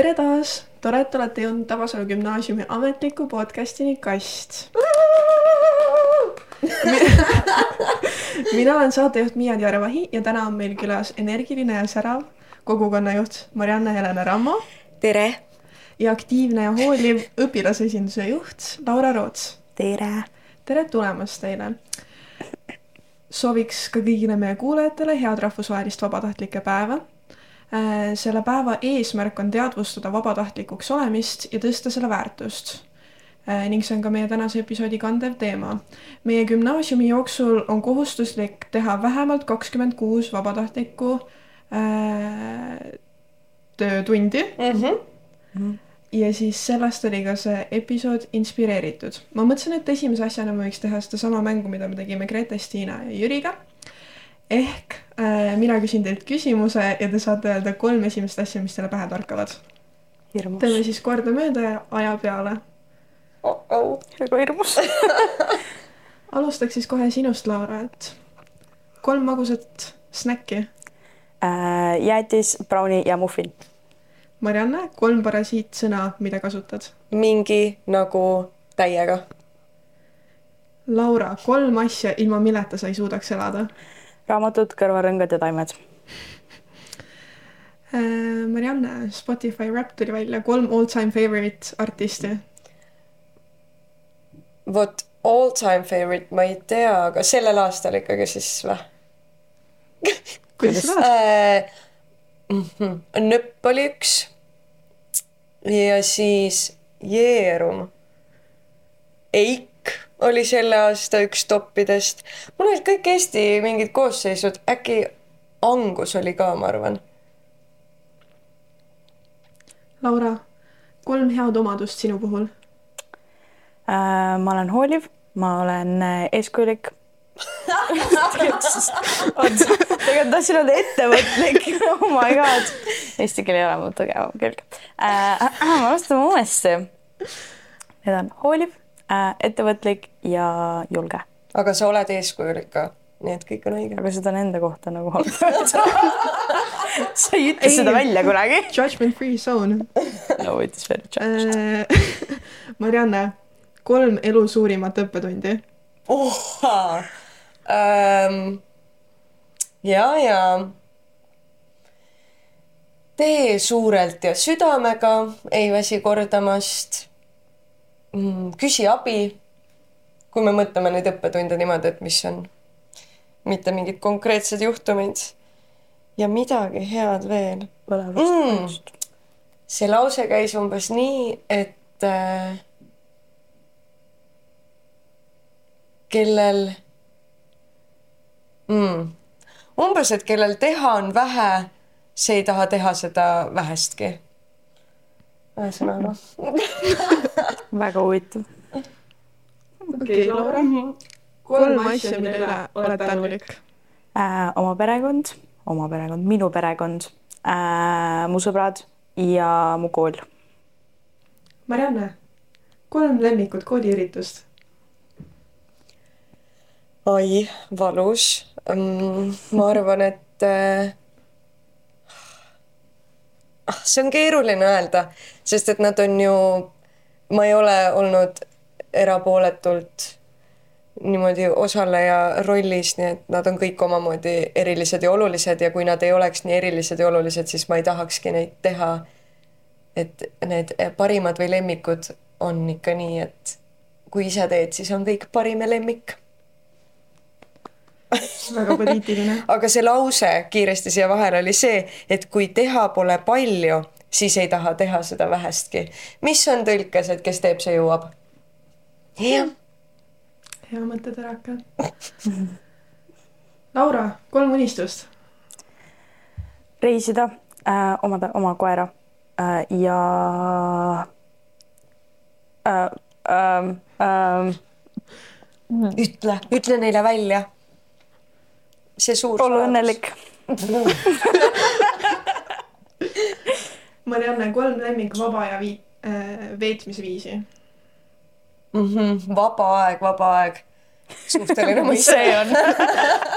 tere taas, tore, et olete jõudnud Tabasalu gümnaasiumi ametliku podcastini Kast. mina olen saatejuht Miia Diarevahi ja täna on meil külas energiline ja särav kogukonnajuht Marianne Helena Rammo. tere! ja aktiivne ja hooliv õpilasesinduse juht Laura Roots. tere! tere tulemast teile! sooviks ka kõigile meie kuulajatele head rahvusvahelist vabatahtlike päeva selle päeva eesmärk on teadvustada vabatahtlikuks olemist ja tõsta selle väärtust. Äh, ning see on ka meie tänase episoodi kandev teema. meie gümnaasiumi jooksul on kohustuslik teha vähemalt kakskümmend kuus vabatahtlikku äh, töötundi mm. -hmm. ja siis sellest oli ka see episood inspireeritud. ma mõtlesin, et esimese asjana me võiks teha sedasama mängu, mida me tegime Grete, Stiina ja Jüriga ehk äh, mina küsin teilt küsimuse ja te saate öelda kolm esimest asja, mis teile pähe torkavad. teeme siis kordamööda ja aja peale oh. -oh. väga hirmus alustaks siis kohe sinust, Laura, et kolm magusat snäkki äh,. jäätis, brauni ja muffin. Marianne, kolm parasiitsõna, mida kasutad? mingi nagu täiega. Laura, kolm asja, ilma milleta sa ei suudaks elada raamatud, kõrvarõngad ja taimed äh,. Marianne, Spotify Rap tuli välja, kolm all time favorite artisti. vot all time favorite ma ei tea, aga sellel aastal ikkagi siis või? kuidas äh,? Mm -hmm. Nöpp oli üks. ja siis Jeerum. Eik oli selle aasta üks toppidest. mul olid kõik Eesti mingid koosseisud, äkki Angus oli ka, ma arvan. Laura, kolm head omadust sinu puhul äh,? ma olen hooliv, ma olen äh, eeskujulik tegelikult tahtsin öelda ettevõtlik, oh my god. Eesti keel ei ole mu tugevam külg äh,. ma alustan uuesti. Need on hooliv, ettevõtlik ja julge. aga sa oled eeskujulik ka, nii et kõik on õige. aga seda on enda kohta nagu sa ei ütle ei, seda välja kunagi. Judgment free zone. no it is very judged äh, Marianne, kolm elu suurimat õppetundi oh,. Ähm, ja, ja tee suurelt ja südamega, ei väsi kordamast. Küsi abi. kui me mõtleme neid õppetunde niimoodi, et mis on mitte mingid konkreetsed juhtumid ja midagi head veel mm,. see lause käis umbes nii, et äh, kellel mm, umbes, et kellel teha on vähe, see ei taha teha seda vähestki ühesõnaga väga huvitav. okei, Laura, kolm asja, mille üle oled tänulik äh,? oma perekond, oma perekond, minu perekond äh,, mu sõbrad ja mu kool. Marianne, kolm lemmikut kooliüritust? oi, valus mm,. ma arvan, et äh, ah, see on keeruline öelda, sest et nad on ju, ma ei ole olnud erapooletult niimoodi osaleja rollis, nii et nad on kõik omamoodi erilised ja olulised ja kui nad ei oleks nii erilised ja olulised, siis ma ei tahakski neid teha. et need parimad või lemmikud on ikka nii, et kui ise teed, siis on kõik parim ja lemmik väga poliitiline aga see lause kiiresti siia vahele oli see, et kui teha pole palju, siis ei taha teha seda vähestki. mis on tõlkes, et kes teeb, see jõuab? jah. hea mõtteterake Laura, kolm unistust. reisida äh,, omada oma koera äh, ja äh,. Äh, äh, ütle, ütle neile välja see suur olla õnnelik Marianne, kolm lemmik vaba aja vii- äh,, veetmisviisi mm. -hmm. vaba aeg, vaba aeg. suhteline mis see on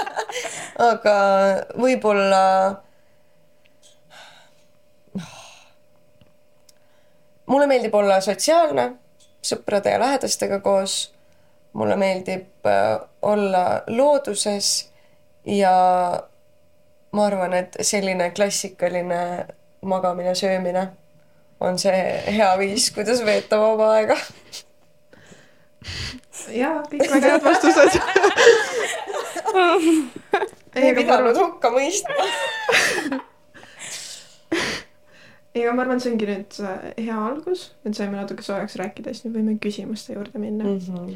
aga võib-olla mulle meeldib olla sotsiaalne, sõprade ja lähedastega koos. mulle meeldib äh, olla looduses ja ma arvan, et selline klassikaline magamine, söömine on see hea viis, kuidas veeta vaba aega. jaa, kõik väga head vastused ei pidanud hukka mõistma ei, aga ma arvan, see ongi nüüd äh, hea algus, et saime natuke soojaks rääkida, siis nüüd võime küsimuste juurde minna mm. -hmm.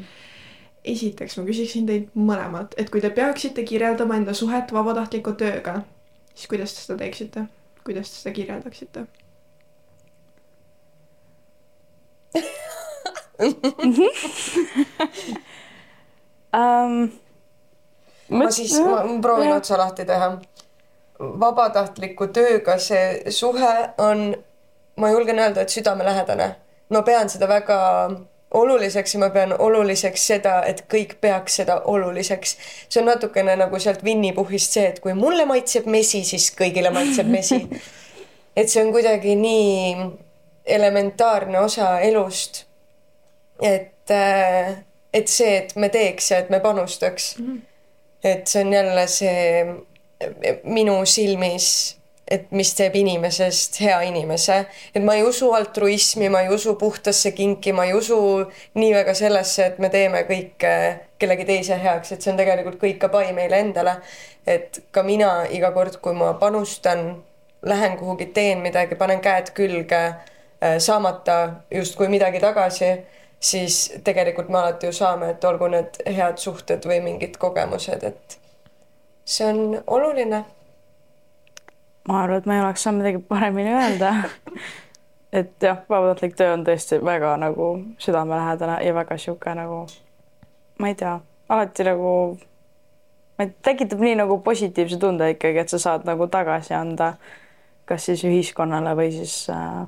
esiteks ma küsiksin teilt mõlemalt, et kui te peaksite kirjeldama enda suhet vabatahtliku tööga, siis kuidas te seda teeksite? Kuidas te seda kirjeldaksite um, ma siis, ma proovin otsa lahti teha. vabatahtliku tööga see suhe on, ma julgen öelda, et südamelähedane. ma pean seda väga oluliseks ja ma pean oluliseks seda, et kõik peaks seda oluliseks. see on natukene nagu sealt Winny Puhist see, et kui mulle maitseb mesi, siis kõigile maitseb mesi. et see on kuidagi nii elementaarne osa elust. et, äh, et see, et me teeks ja et me panustaks. -hmm et see on jälle see minu silmis, et mis teeb inimesest hea inimese, et ma ei usu altruismi, ma ei usu puhtasse kinki, ma ei usu nii väga sellesse, et me teeme kõike kellegi teise heaks, et see on tegelikult kõik ka pai meile endale. et ka mina iga kord, kui ma panustan, lähen kuhugi, teen midagi, panen käed külge, äh, saamata justkui midagi tagasi siis tegelikult me alati ju saame, et olgu need head suhted või mingid kogemused, et see on oluline. Ma arvan, et ma ei oleks saanud midagi paremini öelda. Et jah, vabatahtlik töö on tõesti väga nagu südamelähedane ja väga sihuke nagu, ma ei tea, alati nagu, tekitab nii nagu positiivse tunde ikkagi, et sa saad nagu tagasi anda kas siis ühiskonnale või siis äh,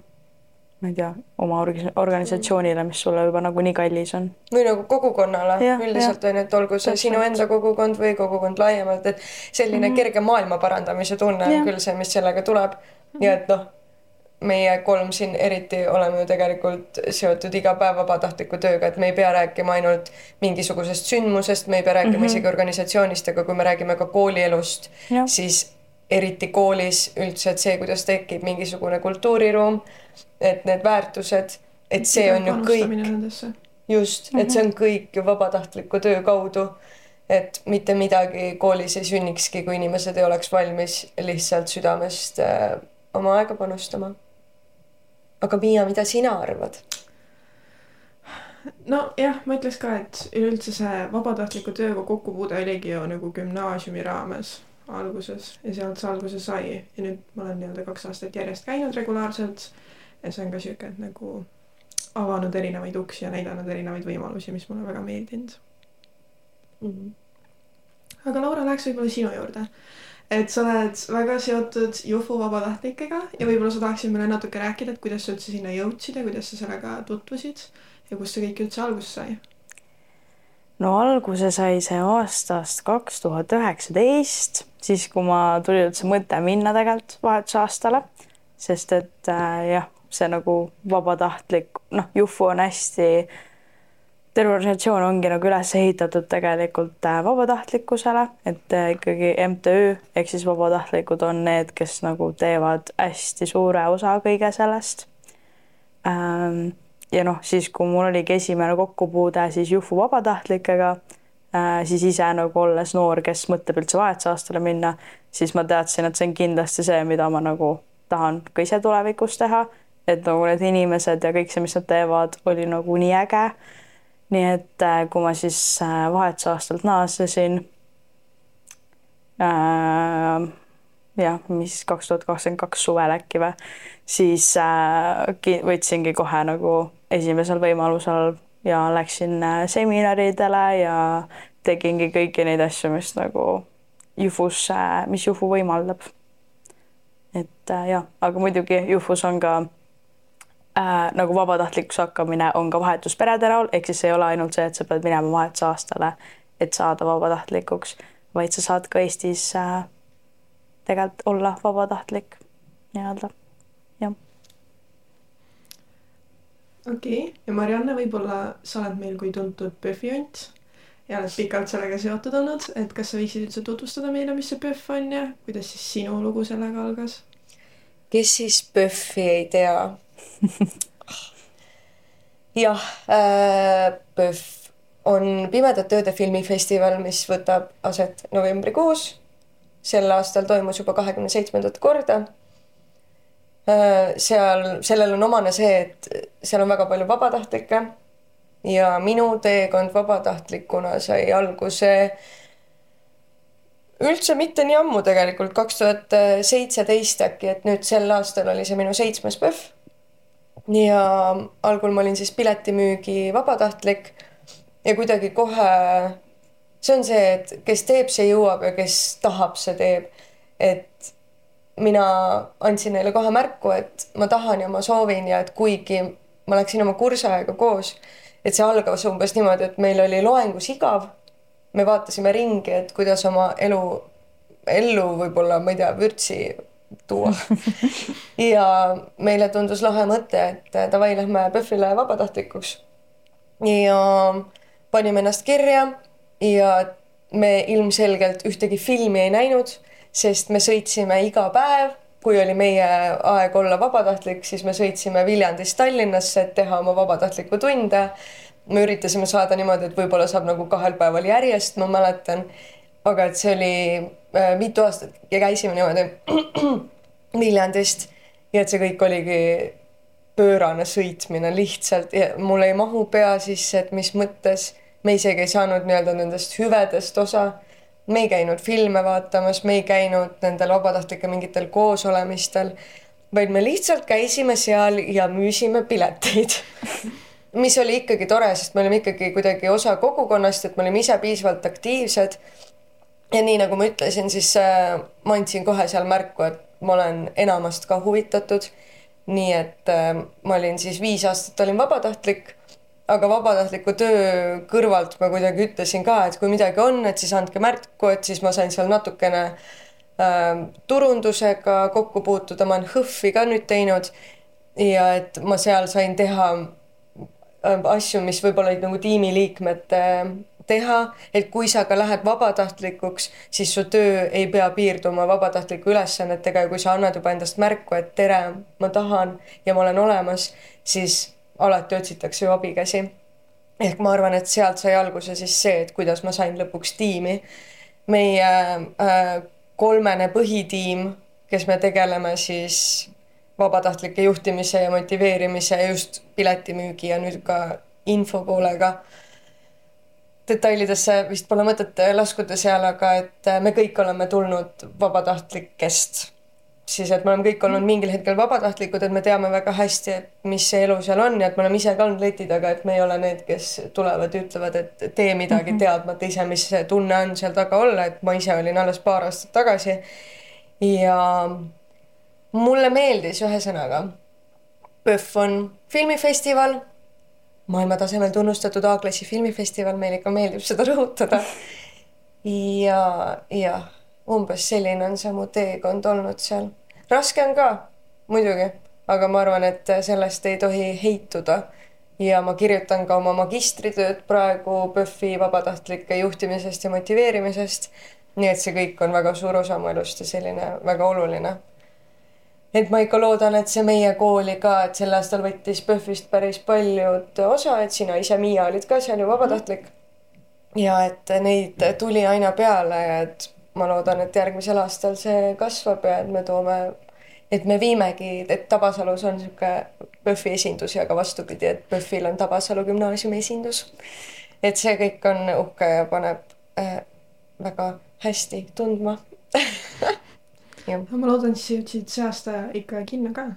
ma ei tea, oma organisatsioonile, mis sulle juba nagunii kallis on. või nagu kogukonnale ja, üldiselt on ju, et olgu see Täpselt. sinu enda kogukond või kogukond laiemalt, et selline mm -hmm. kerge maailma parandamise tunne ja. on küll see, mis sellega tuleb mm -hmm. ja et noh, meie kolm siin eriti oleme ju tegelikult seotud iga päev vabatahtliku tööga, et me ei pea rääkima ainult mingisugusest sündmusest, me ei pea rääkima mm -hmm. isegi organisatsioonist, aga kui me räägime ka koolielust, siis eriti koolis üldse, et see, kuidas tekib mingisugune kultuuriruum et need väärtused, et see on ju kõik, just, et see on kõik ju vabatahtliku töö kaudu. et mitte midagi koolis ei sünnikski, kui inimesed ei oleks valmis lihtsalt südamest äh, oma aega panustama. aga Miia, mida sina arvad? nojah, ma ütleks ka, et üleüldse see vabatahtliku tööga kokkupuude oligi ju nagu gümnaasiumi raames alguses ja sealt see alguse sai ja nüüd ma olen nii-öelda kaks aastat järjest käinud regulaarselt ja see on ka sihuke, nagu avanud erinevaid uksi ja näidanud erinevaid võimalusi, mis mulle väga meeldinud mm. -hmm. aga Laura, läheks võib-olla sinu juurde. et sa oled väga seotud Jufu vabatahtlikega ja võib-olla sa tahaksid meile natuke rääkida, et kuidas sa üldse sinna jõudsid ja kuidas sa sellega tutvusid ja kust see kõik üldse alguse sai? No alguse sai see aastast kaks tuhat üheksateist, siis kui ma tuli üldse mõte minna tegelikult vahetusaastale, sest et äh, jah see nagu vabatahtlik, noh, Jufu on hästi, terve organisatsioon ongi nagu üles ehitatud tegelikult äh, vabatahtlikkusele, et äh, ikkagi MTÜ ehk siis vabatahtlikud on need, kes nagu teevad hästi suure osa kõige sellest. Ähm, ja noh, siis kui mul oligi esimene kokkupuude siis Jufu vabatahtlikega, äh, siis ise nagu olles noor, kes mõtleb üldse vahetusaastale minna, siis ma teadsin, et see on kindlasti see, mida ma nagu tahan ka ise tulevikus teha et nagu need inimesed ja kõik see, mis nad teevad, oli nagu nii äge. nii et äh, kui ma siis äh, vahetusaastalt naasesin äh,, jah, mis kaks tuhat kakskümmend kaks suvel äkki või, siis äh, võtsingi kohe nagu esimesel võimalusel ja läksin äh, seminaridele ja tegingi kõiki neid asju, mis nagu Jufus äh,, mis Jufu võimaldab. et äh, jah, aga muidugi Jufus on ka äh, nagu vabatahtlikuks hakkamine on ka vahetusperede näol, ehk siis ei ole ainult see, et sa pead minema vahetusaastale, et saada vabatahtlikuks, vaid sa saad ka Eestis äh, tegelikult olla vabatahtlik nii-öelda, jah. Okei okay., ja Marianne, võib-olla sa oled meil kui tuntud PÖFFi ont ja oled pikalt sellega seotud olnud, et kas sa võiksid üldse tutvustada meile, mis see PÖFF on ja kuidas siis sinu lugu sellega algas? kes siis PÖFFi ei tea? jah äh,, PÖFF on Pimedate Ööde filmifestival, mis võtab aset novembrikuus. sel aastal toimus juba kahekümne seitsmendat korda. seal, sellel on omane see, et seal on väga palju vabatahtlikke ja minu teekond vabatahtlikuna sai alguse üldse mitte nii ammu tegelikult, kaks tuhat seitseteist äkki, et nüüd sel aastal oli see minu seitsmes PÖFF. ja algul ma olin siis piletimüügi vabatahtlik ja kuidagi kohe, see on see, et kes teeb, see jõuab ja kes tahab, see teeb. et mina andsin neile kohe märku, et ma tahan ja ma soovin ja et kuigi ma läksin oma kursaega koos, et see algas umbes niimoodi, et meil oli loengus igav me vaatasime ringi, et kuidas oma elu, ellu võib-olla, ma ei tea, vürtsi tuua. ja meile tundus lahe mõte, et davai, lähme PÖFFile vabatahtlikuks. ja panime ennast kirja ja me ilmselgelt ühtegi filmi ei näinud, sest me sõitsime iga päev, kui oli meie aeg olla vabatahtlik, siis me sõitsime Viljandist Tallinnasse, et teha oma vabatahtlikku tunde. Me üritasime saada niimoodi, et võib-olla saab nagu kahel päeval järjest, ma mäletan. aga et see oli äh, mitu aastat ja käisime niimoodi Viljandist. Ja et see kõik oligi pöörane sõitmine lihtsalt. Ja mul ei mahu pea sisse, et mis mõttes. Me isegi ei saanud nii-öelda nendest hüvedest osa. Me ei käinud filme vaatamas, me ei käinud nendel vabatahtlike mingitel koosolemistel, vaid me lihtsalt käisime seal ja müüsime pileteid mis oli ikkagi tore, sest me olime ikkagi kuidagi osa kogukonnast, et me olime ise piisavalt aktiivsed. ja nii nagu ma ütlesin, siis äh, ma andsin kohe seal märku, et ma olen enamast ka huvitatud. nii et äh, ma olin siis viis aastat olin vabatahtlik, aga vabatahtliku töö kõrvalt ma kuidagi ütlesin ka, et kui midagi on, et siis andke märku, et siis ma sain seal natukene äh, turundusega kokku puutuda, ma olen HÖFFi ka nüüd teinud ja et ma seal sain teha asju, mis võib-olla olid nagu tiimiliikmete teha, et kui sa ka lähed vabatahtlikuks, siis su töö ei pea piirduma vabatahtliku ülesannetega ja kui sa annad juba endast märku, et tere, ma tahan ja ma olen olemas, siis alati otsitakse ju abikäsi. ehk ma arvan, et sealt sai alguse siis see, et kuidas ma sain lõpuks tiimi. meie äh, kolmene põhitiim, kes me tegeleme siis vabatahtlike juhtimise ja motiveerimise just piletimüügi ja nüüd ka info poolega. detailidesse vist pole mõtet laskuda seal, aga et me kõik oleme tulnud vabatahtlikest. siis, et me oleme kõik olnud mingil hetkel vabatahtlikud, et me teame väga hästi, et mis see elu seal on ja et me oleme ise ka olnud leti taga, et me ei ole need, kes tulevad ja ütlevad, et tee midagi teadmata ise, mis see tunne on seal taga olla, et ma ise olin alles paar aastat tagasi. ja mulle meeldis ühesõnaga. PÖFF on filmifestival, maailmatasemel tunnustatud A-klassi filmifestival, meile ikka meeldib seda rõhutada. ja, jah, umbes selline on see mu teekond olnud seal. Raske on ka, muidugi, aga ma arvan, et sellest ei tohi heituda. ja ma kirjutan ka oma magistritööd praegu PÖFFi vabatahtlike juhtimisest ja motiveerimisest. nii et see kõik on väga suur osa mu elust ja selline väga oluline et ma ikka loodan, et see meie kooli ka, et sel aastal võttis PÖFFist päris paljud osa, et sina ise, Miia, olid ka seal ju vabatahtlik. ja et neid tuli aina peale ja et ma loodan, et järgmisel aastal see kasvab ja et me toome, et me viimegi, et Tabasalus on niisugune PÖFFi esindus ja ka vastupidi, et PÖFFil on Tabasalu gümnaasiumi esindus. et see kõik on uhke ja paneb äh, väga hästi tundma jah ma loodan, siis jõudsid see aasta ikka kinno ka.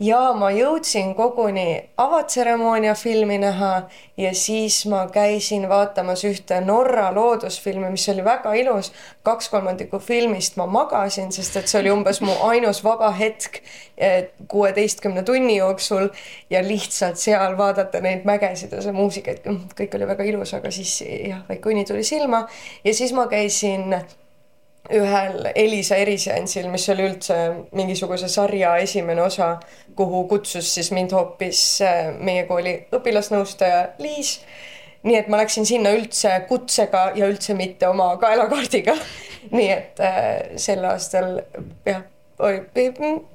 Ja ma jõudsin koguni avatseremoonia filmi näha ja siis ma käisin vaatamas ühte Norra loodusfilmi, mis oli väga ilus. kaks kolmandikku filmist ma magasin, sest et see oli umbes mu ainus vaba hetk kuueteistkümne tunni jooksul ja lihtsalt seal vaadata neid mägesid ja see muusika, et kõik oli väga ilus, aga siis jah, väike uni tuli silma ja siis ma käisin ühel Elisa eriseansil, mis oli üldse mingisuguse sarja esimene osa, kuhu kutsus siis mind hoopis äh, meie kooli õpilasnõustaja Liis. nii et ma läksin sinna üldse kutsega ja üldse mitte oma kaelakaardiga. nii et äh, sel aastal jah,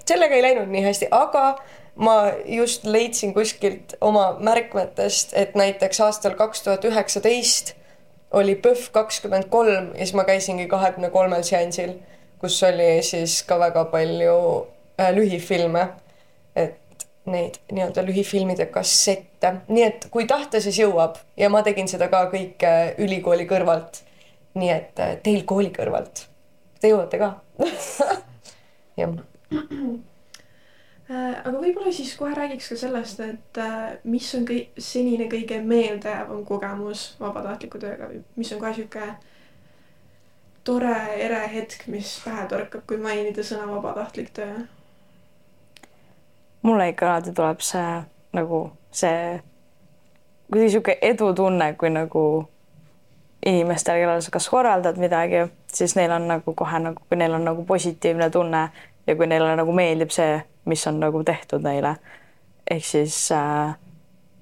sellega ei läinud nii hästi, aga ma just leidsin kuskilt oma märkmetest, et näiteks aastal kaks tuhat üheksateist oli PÖFF kakskümmend kolm ja siis ma käisingi kahekümne kolmel seansil, kus oli siis ka väga palju äh, lühifilme. et neid nii-öelda lühifilmide kassette, nii et kui tahta, siis jõuab. Ja ma tegin seda ka kõike ülikooli kõrvalt. nii et äh, teil kooli kõrvalt, te jõuate ka. Jah aga võib-olla siis kohe räägiks ka sellest, et äh, mis on kõik senine kõige meeldejäävam kogemus vabatahtliku tööga või mis on ka sihuke tore ere hetk, mis pähe torkab, kui mainida sõna vabatahtlik töö? mulle ikka alati tuleb see nagu see kuidagi sihuke edutunne, kui nagu inimestel, kellel sa kas korraldad midagi, siis neil on nagu kohe nagu, kui neil on nagu positiivne tunne ja kui neile nagu meeldib see mis on nagu tehtud neile. ehk siis äh,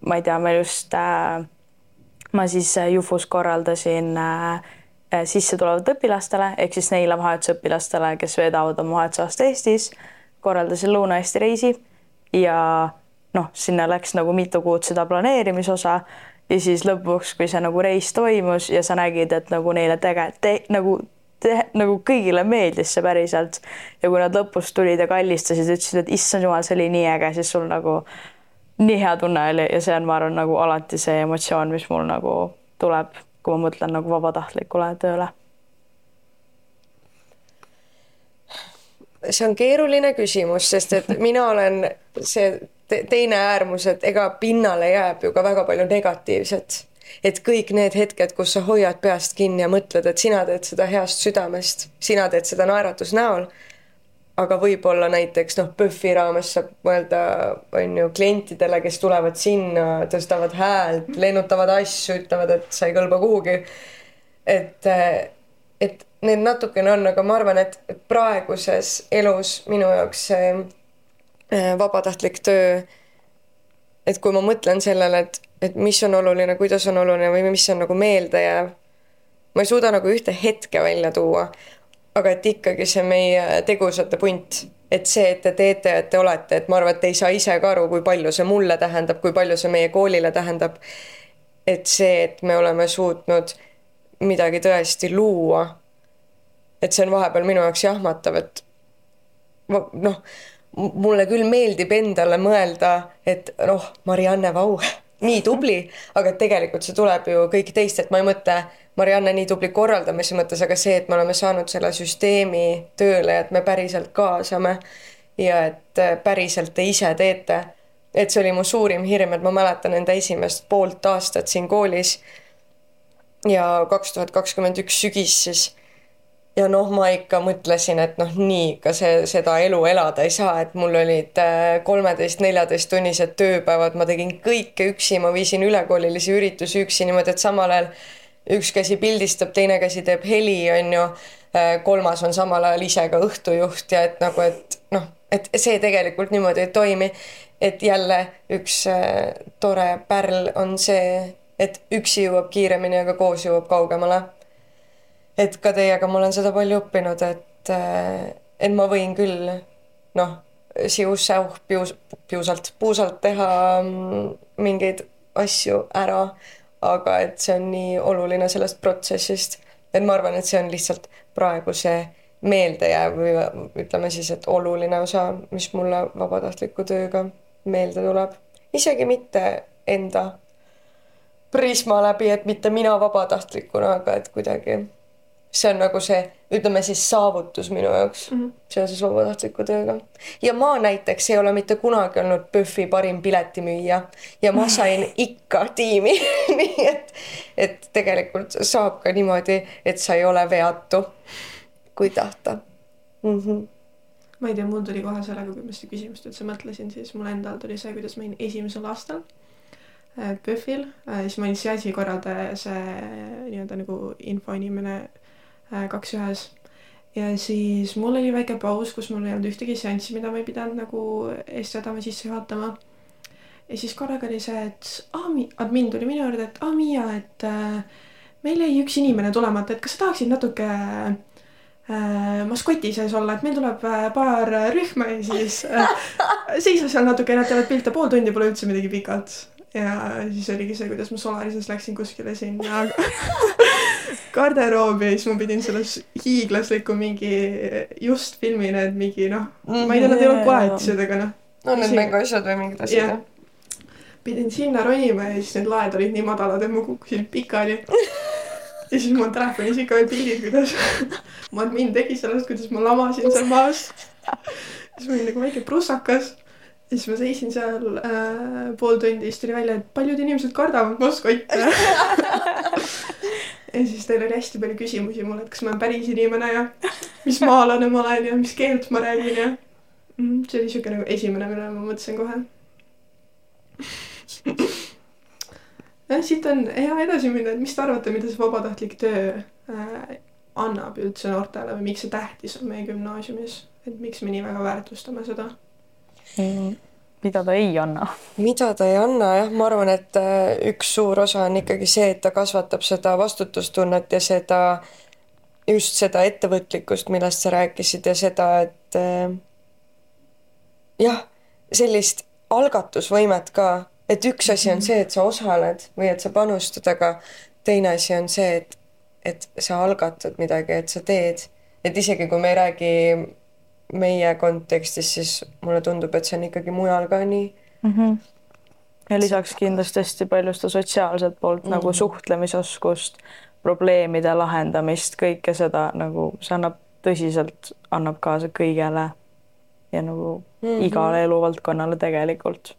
ma ei tea, ma just äh,, ma siis äh, Jufus korraldasin äh, äh, sissetulevat õpilastele ehk siis neile vahetusõpilastele, kes veedavad oma vahetusaasta Eestis, korraldasin Lõuna-Eesti reisi ja noh, sinna läks nagu mitu kuud seda planeerimisosa ja siis lõpuks, kui see nagu reis toimus ja sa nägid, et nagu neile tegelikult te, nagu nagu kõigile meeldis see päriselt. ja kui nad lõpus tulid ja kallistasid, ütlesid, et issand jumal, see oli nii äge, siis sul nagu nii hea tunne oli ja see on, ma arvan, nagu alati see emotsioon, mis mul nagu tuleb, kui ma mõtlen nagu vabatahtlikule tööle. see on keeruline küsimus, sest et mina olen see teine äärmus, et ega pinnale jääb ju ka väga palju negatiivset et kõik need hetked, kus sa hoiad peast kinni ja mõtled, et sina teed seda heast südamest, sina teed seda naeratus näol. aga võib-olla näiteks noh, PÖFFi raames saab mõelda, on ju, klientidele, kes tulevad sinna, tõstavad häält, lennutavad asju, ütlevad, et sa ei kõlba kuhugi. et, et need natukene on, aga ma arvan, et praeguses elus minu jaoks see eh, vabatahtlik töö et kui ma mõtlen sellele, et, et mis on oluline, kuidas on oluline või mis on nagu meeldejääv, ma ei suuda nagu ühte hetke välja tuua, aga et ikkagi see meie tegusate punt, et see, et te teete, et te olete, et ma arvan, et te ei saa ise ka aru, kui palju see mulle tähendab, kui palju see meie koolile tähendab. et see, et me oleme suutnud midagi tõesti luua. et see on vahepeal minu jaoks jahmatav, et noh mulle küll meeldib endale mõelda, et noh, Marianne Vau, nii tubli, aga tegelikult see tuleb ju kõik teist, et ma ei mõtle Marianne nii tubli korraldamise mõttes, aga see, et me oleme saanud selle süsteemi tööle, et me päriselt kaasame ja et päriselt te ise teete. et see oli mu suurim hirm, et ma mäletan enda esimest poolt aastat siin koolis. ja kaks tuhat kakskümmend üks sügis siis ja noh, ma ikka mõtlesin, et noh, nii ikka see, seda elu elada ei saa, et mul olid äh, kolmeteist, neljateist tunnised tööpäevad, ma tegin kõike üksi, ma viisin ülekoolilisi üritusi üksi niimoodi, et samal ajal üks käsi pildistab, teine käsi teeb heli, on ju. Äh, kolmas on samal ajal ise ka õhtujuht ja et nagu, et noh, et see tegelikult niimoodi ei toimi. et jälle üks äh, tore pärl on see, et üksi jõuab kiiremini, aga koos jõuab kaugemale et ka teiega ma olen seda palju õppinud, et, äh, et ma võin küll noh, siuh-säuh pius, piusalt, puusalt teha mm, mingeid asju ära, aga et see on nii oluline sellest protsessist, et ma arvan, et see on lihtsalt praegu see meeldejääv või ütleme siis, et oluline osa, mis mulle vabatahtliku tööga meelde tuleb. isegi mitte enda prisma läbi, et mitte mina vabatahtlikuna, aga et kuidagi see on nagu see, ütleme siis saavutus minu jaoks mm -hmm. seoses vabatahtliku tööga. ja ma näiteks ei ole mitte kunagi olnud PÖFFi parim piletimüüja ja ma sain ikka tiimi nii et, et tegelikult saab ka niimoodi, et sa ei ole veatu, kui tahta mm. -hmm ma ei tea, mul tuli kohe sellega, kui ma seda küsimust üldse mõtlesin, siis mul endal tuli see, kuidas ma olin esimesel aastal äh, PÖFFil, äh, siis ma olin seansi korraldaja, see nii-öelda nagu infoinimene Äh, kaks ühes. ja siis mul oli väike paus, kus mul ei olnud ühtegi seanssi, mida ma ei pidanud nagu eest vedama, sisse juhatama. ja siis korraga oli see, et aa, admin tuli minu juurde, et aa, Miia, et äh, meil jäi üks inimene tulemata, et kas sa tahaksid natuke äh, maskoti sees olla, et meil tuleb äh, paar rühma ja siis äh, seisa seal natuke, nad teevad pilte, pool tundi pole üldse midagi pikalt. Ja siis oligi see, kuidas ma Solarises läksin kuskile sinna garderoobi ja siis ma pidin selles hiiglasliku mingi just filmi need mingi noh, ma ei tea, nad ei olnud koletised, aga noh. no need mänguasjad või mingid asjad jah pidin sinna ronima ja siis need laed olid nii madalad, et ma kukkusin pikali. ja siis mul on telefonis ikka veel pildid, kuidas mu admin tegi sellest, kuidas ma lamasin seal maas. siis ma olin nagu väike prussakas. Ja siis ma seisin seal äh, pool tundi, siis tuli välja, et paljud inimesed kardavad moskotte ja siis teil oli hästi palju küsimusi mulle, et kas ma olen päris inimene ja mis maalane ma olen ja mis keelt ma räägin ja mm, see oli siuke nagu esimene, millele ma mõtlesin kohe. Jah, siit on hea edasi minna, et mis te arvate, mida see vabatahtlik töö äh, annab üldse noortele või miks see tähtis on meie gümnaasiumis, et miks me nii väga väärtustame seda? Mida ta ei anna? mida ta ei anna jah, ma arvan, et äh, üks suur osa on ikkagi see, et ta kasvatab seda vastutustunnet ja seda, just seda ettevõtlikkust, millest sa rääkisid ja seda, et äh, jah, sellist algatusvõimet ka et üks asi on see, et sa osaled või et sa panustad, aga teine asi on see, et, et sa algatad midagi, et sa teed. et isegi kui me ei räägi meie kontekstis, siis mulle tundub, et see on ikkagi mujal ka nii mm. -hmm. ja lisaks kindlasti hästi palju seda sotsiaalset poolt mm -hmm. nagu suhtlemisoskust, probleemide lahendamist, kõike seda nagu see annab tõsiselt, annab kaasa kõigele ja nagu mm -hmm. igale eluvaldkonnale tegelikult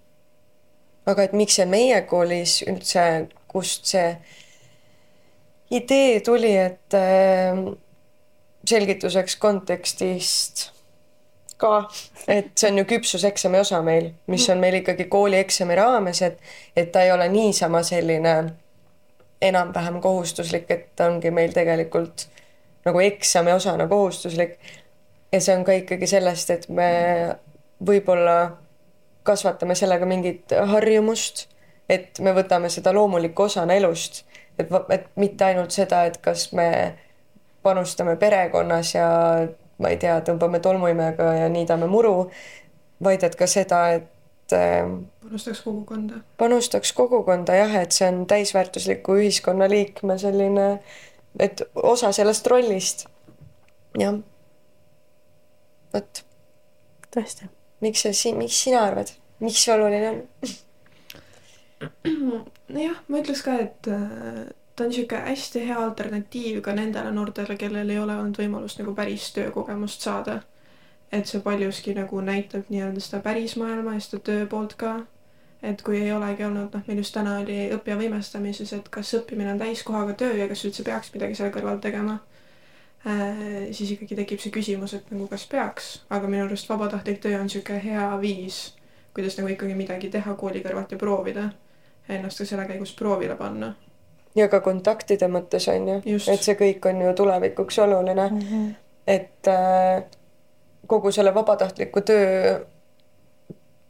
aga et miks see meie koolis üldse, kust see idee tuli, et äh, selgituseks kontekstist ka, et see on ju küpsuseksami osa meil, mis on meil ikkagi koolieksami raames, et, et ta ei ole niisama selline enam-vähem kohustuslik, et ongi meil tegelikult nagu eksami osana kohustuslik. ja see on ka ikkagi sellest, et me võib-olla kasvatame sellega mingit harjumust, et me võtame seda loomuliku osana elust, et, et mitte ainult seda, et kas me panustame perekonnas ja ma ei tea, tõmbame tolmuimega ja niidame muru, vaid et ka seda, et äh, panustaks kogukonda. panustaks kogukonda jah, et see on täisväärtusliku ühiskonnaliikme selline, et osa sellest rollist. jah. vot. tõesti miks see, miks sina arvad, miks see oluline on? nojah, ma ütleks ka, et äh, ta on niisugune hästi hea alternatiiv ka nendele noortele, kellel ei ole olnud võimalust nagu päris töökogemust saada. et see paljuski nagu näitab nii-öelda seda päris maailma ja seda töö poolt ka. et kui ei olegi olnud, noh, meil just täna oli õppija võimestamises, et kas õppimine on täiskohaga töö ja kas üldse peaks midagi selle kõrval tegema Äh, siis ikkagi tekib see küsimus, et nagu kas peaks, aga minu arust vabatahtlik töö on niisugune hea viis, kuidas nagu ikkagi midagi teha kooli kõrvalt ja proovida, ennast ka selle käigus proovile panna. Ja ka kontaktide mõttes on ju, et see kõik on ju tulevikuks oluline mm. -hmm. et äh, kogu selle vabatahtliku töö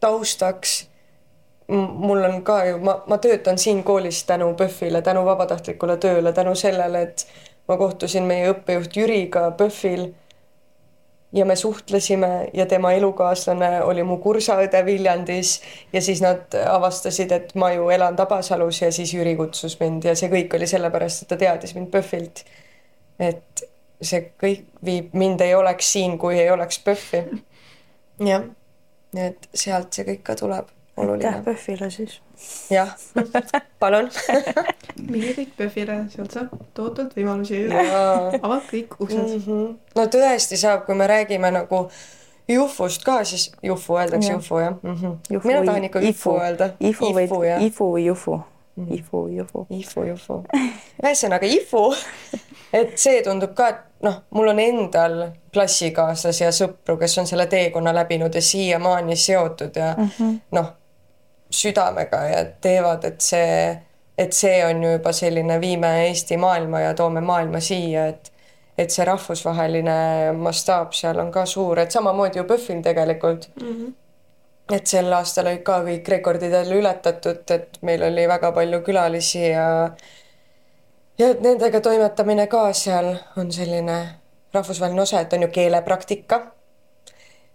taustaks mul on ka ju, ma, ma töötan siin koolis tänu PÖFFile, tänu vabatahtlikule tööle, tänu sellele, et ma kohtusin meie õppejuht Jüriga PÖFFil ja me suhtlesime ja tema elukaaslane oli mu kursaõde Viljandis ja siis nad avastasid, et ma ju elan Tabasalus ja siis Jüri kutsus mind ja see kõik oli sellepärast, et ta teadis mind PÖFFilt. et see kõik viib, mind ei oleks siin, kui ei oleks PÖFFi. jah, nii et sealt see kõik ka tuleb aitäh PÖFFile siis. Jah, palun minge kõik PÖFFile, sealt saab tohutult võimalusi. avab kõik uksed mm. -hmm. no tõesti saab, kui me räägime nagu Jufust ka, siis Jufu öeldakse ja. Jufu jah mm -hmm.? mina tahan ikka Ifu öelda. Ifu või Ifu või Jufu. Ifu, Jufu. Ifu, Jufu. ühesõnaga Ifu, et see tundub ka, et noh, mul on endal klassikaaslasi ja sõpru, kes on selle teekonna läbinud ja siiamaani seotud ja mm -hmm. noh, südamega ja teevad, et see, et see on ju juba selline viime Eesti maailma ja toome maailma siia, et et see rahvusvaheline mastaap seal on ka suur, et samamoodi ju PÖFFil tegelikult mm. -hmm. et sel aastal olid ka kõik rekordid jälle ületatud, et meil oli väga palju külalisi ja ja et nendega toimetamine ka seal on selline rahvusvaheline osa, et on ju keelepraktika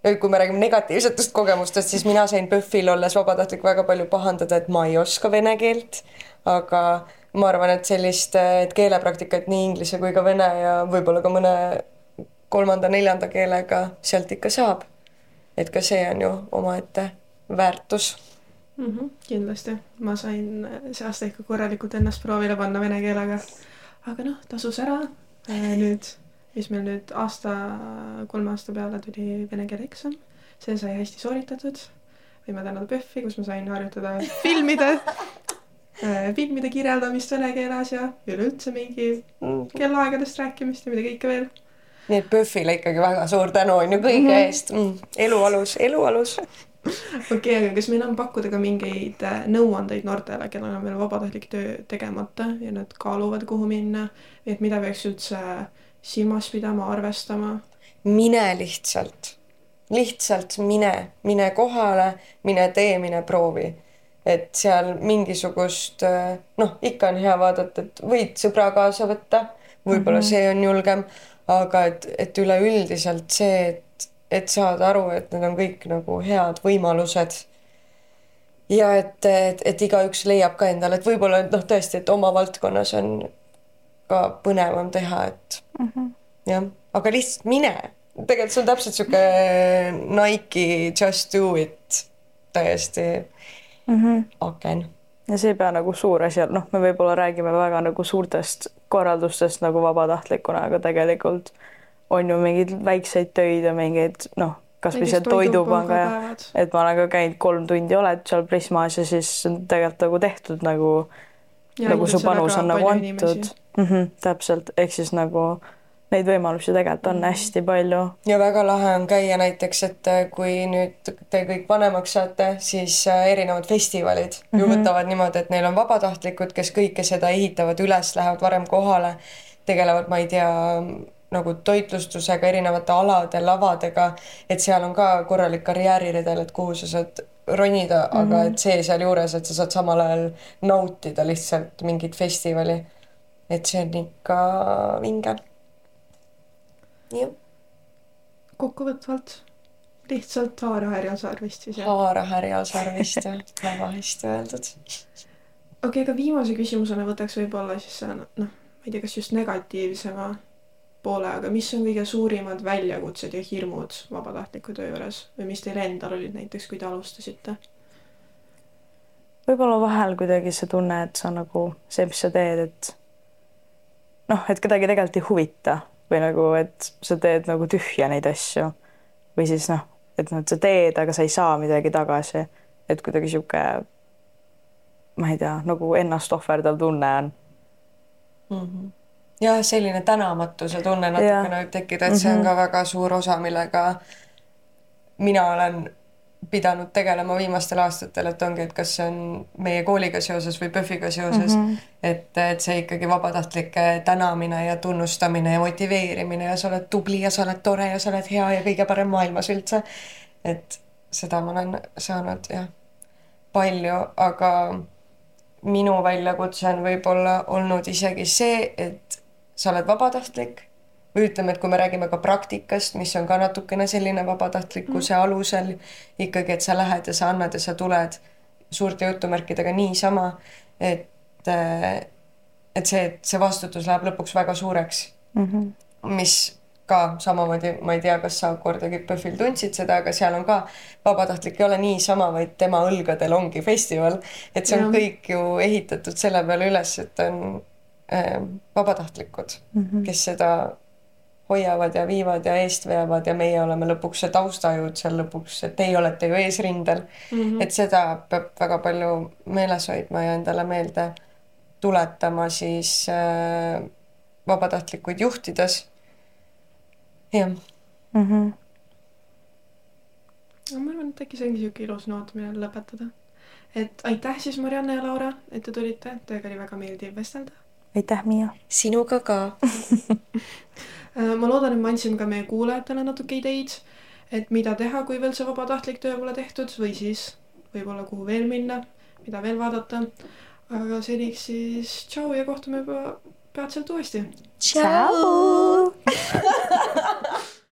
kui me räägime negatiivsetest kogemustest, siis mina sain PÖFFil olles vabatahtlik väga palju pahandada, et ma ei oska vene keelt, aga ma arvan, et sellist, et keelepraktikat nii inglise kui ka vene ja võib-olla ka mõne kolmanda-neljanda keelega sealt ikka saab. et ka see on ju omaette väärtus mm. -hmm, kindlasti, ma sain see aasta ikka korralikult ennast proovile panna vene keelega. aga noh, tasus ära. nüüd mis meil nüüd aasta, kolme aasta peale tuli vene keele eksam. see sai hästi sooritatud. võime tänada PÖFFi, kus ma sain harjutada filmide äh, filmide kirjeldamist vene keeles ja üleüldse mingi kellaaegadest rääkimist ja mida kõike veel. nii et PÖFFile ikkagi väga suur tänu on ju kõige mm -hmm. eest mm.. elu alus, elu alus okei okay,, aga kas meil on pakkuda ka mingeid äh, nõuandeid noortele, kellel on veel vabatahtlik töö tegemata ja nad kaaluvad, kuhu minna, et mida peaks üldse äh, silmas pidama, arvestama? mine lihtsalt, lihtsalt mine, mine kohale, mine tee, mine proovi. et seal mingisugust noh, ikka on hea vaadata, et võid sõbra kaasa võtta, võib-olla mm -hmm. see on julgem, aga et, et üleüldiselt see, et, et saada aru, et need on kõik nagu head võimalused ja et, et, et igaüks leiab ka endale, et võib-olla noh, tõesti, et oma valdkonnas on ka põnevam teha, et mm -hmm. jah, aga lihtsalt mine. tegelikult see on täpselt sihuke Nike Just do it täiesti mm -hmm. aken. ja see ei pea nagu suur asi olema, noh, me võib-olla räägime väga nagu suurtest korraldustest nagu vabatahtlikuna, aga tegelikult on ju mingeid väikseid töid ja mingeid noh, kasvõi see toidupanga ja et ma olen ka käinud kolm tundi oled seal Prismas ja siis tegelikult nagu tehtud nagu nagu su panus on nagu antud. Mm -hmm, täpselt, ehk siis nagu neid võimalusi tegelikult on mm -hmm. hästi palju. ja väga lahe on käia näiteks, et äh, kui nüüd te kõik vanemaks saate, siis äh, erinevad festivalid mm -hmm. ju mhm. võtavad niimoodi, et neil on vabatahtlikud, kes kõike seda ehitavad üles, lähevad varem kohale, tegelevad, ma ei tea, nagu toitlustusega, erinevate alade, lavadega, et seal on ka korralik karjääriredel, et kuhu sa saad ronida mm, -hmm. aga et see sealjuures, et sa saad samal ajal nautida lihtsalt mingit festivali. et see on ikka vinge. jah. kokkuvõtvalt lihtsalt haara härjal sarvist siis jah? haara härjal sarvist jah, väga hästi öeldud. okei okay,, aga viimase küsimusena võtaks võib-olla siis noh, ma ei tea, kas just negatiivsema poole, aga mis on kõige suurimad väljakutsed ja hirmud vabatahtliku töö juures või mis teil endal olid näiteks, kui te alustasite? võib-olla vahel kuidagi see tunne, et sa nagu see, mis sa teed, et noh, et kedagi tegelikult ei huvita või nagu, et sa teed nagu tühja neid asju või siis noh, et noh, et sa teed, aga sa ei saa midagi tagasi, et kuidagi sihuke ma ei tea, nagu ennast ohverdav tunne on mm. -hmm jah, selline tänamatuse tunne natukene võib tekkida, et see on mhm. ka väga suur osa, millega mina olen pidanud tegelema viimastel aastatel, et ongi, et kas see on meie kooliga seoses või PÖFFiga seoses mm, -hmm. et, et see ikkagi vabatahtlike tänamine ja tunnustamine ja motiveerimine ja sa oled tubli ja sa oled tore ja sa oled hea ja kõige parem maailmas üldse. et seda ma olen saanud jah, palju, aga minu väljakutse on võib-olla olnud isegi see, et sa oled vabatahtlik või ütleme, et kui me räägime ka praktikast, mis on ka natukene selline vabatahtlikkuse mm. alusel ikkagi, et sa lähed ja sa annad ja sa tuled suurte jutumärkidega niisama, et et see, et see vastutus läheb lõpuks väga suureks mm. -hmm. mis ka samamoodi, ma ei tea, kas sa kordagi PÖFFil tundsid seda, aga seal on ka vabatahtlik ei ole niisama, vaid tema õlgadel ongi festival, et see on ja. kõik ju ehitatud selle peale üles, et on äh, vabatahtlikud mm, -hmm. kes seda hoiavad ja viivad ja eest veavad ja meie oleme lõpuks see taustajõud seal lõpuks, et teie olete ju eesrindel mm. -hmm. et seda peab väga palju meeles hoidma ja endale meelde tuletama siis äh, vabatahtlikuid juhtides. jah mm. -hmm. no ma arvan, et äkki see ongi niisugune ilus noot, millel lõpetada. et aitäh siis Marianne ja Laura, et te tulite, teiega oli väga meeldiv vestelda aitäh, Miia! sinuga ka Äh, ma loodan, et me andsime ka meie kuulajatele natuke ideid, et mida teha, kui veel see vabatahtlik töö pole tehtud või siis võib-olla kuhu veel minna, mida veel vaadata. aga seniks siis tšau ja kohtume juba peatselt uuesti. tšau.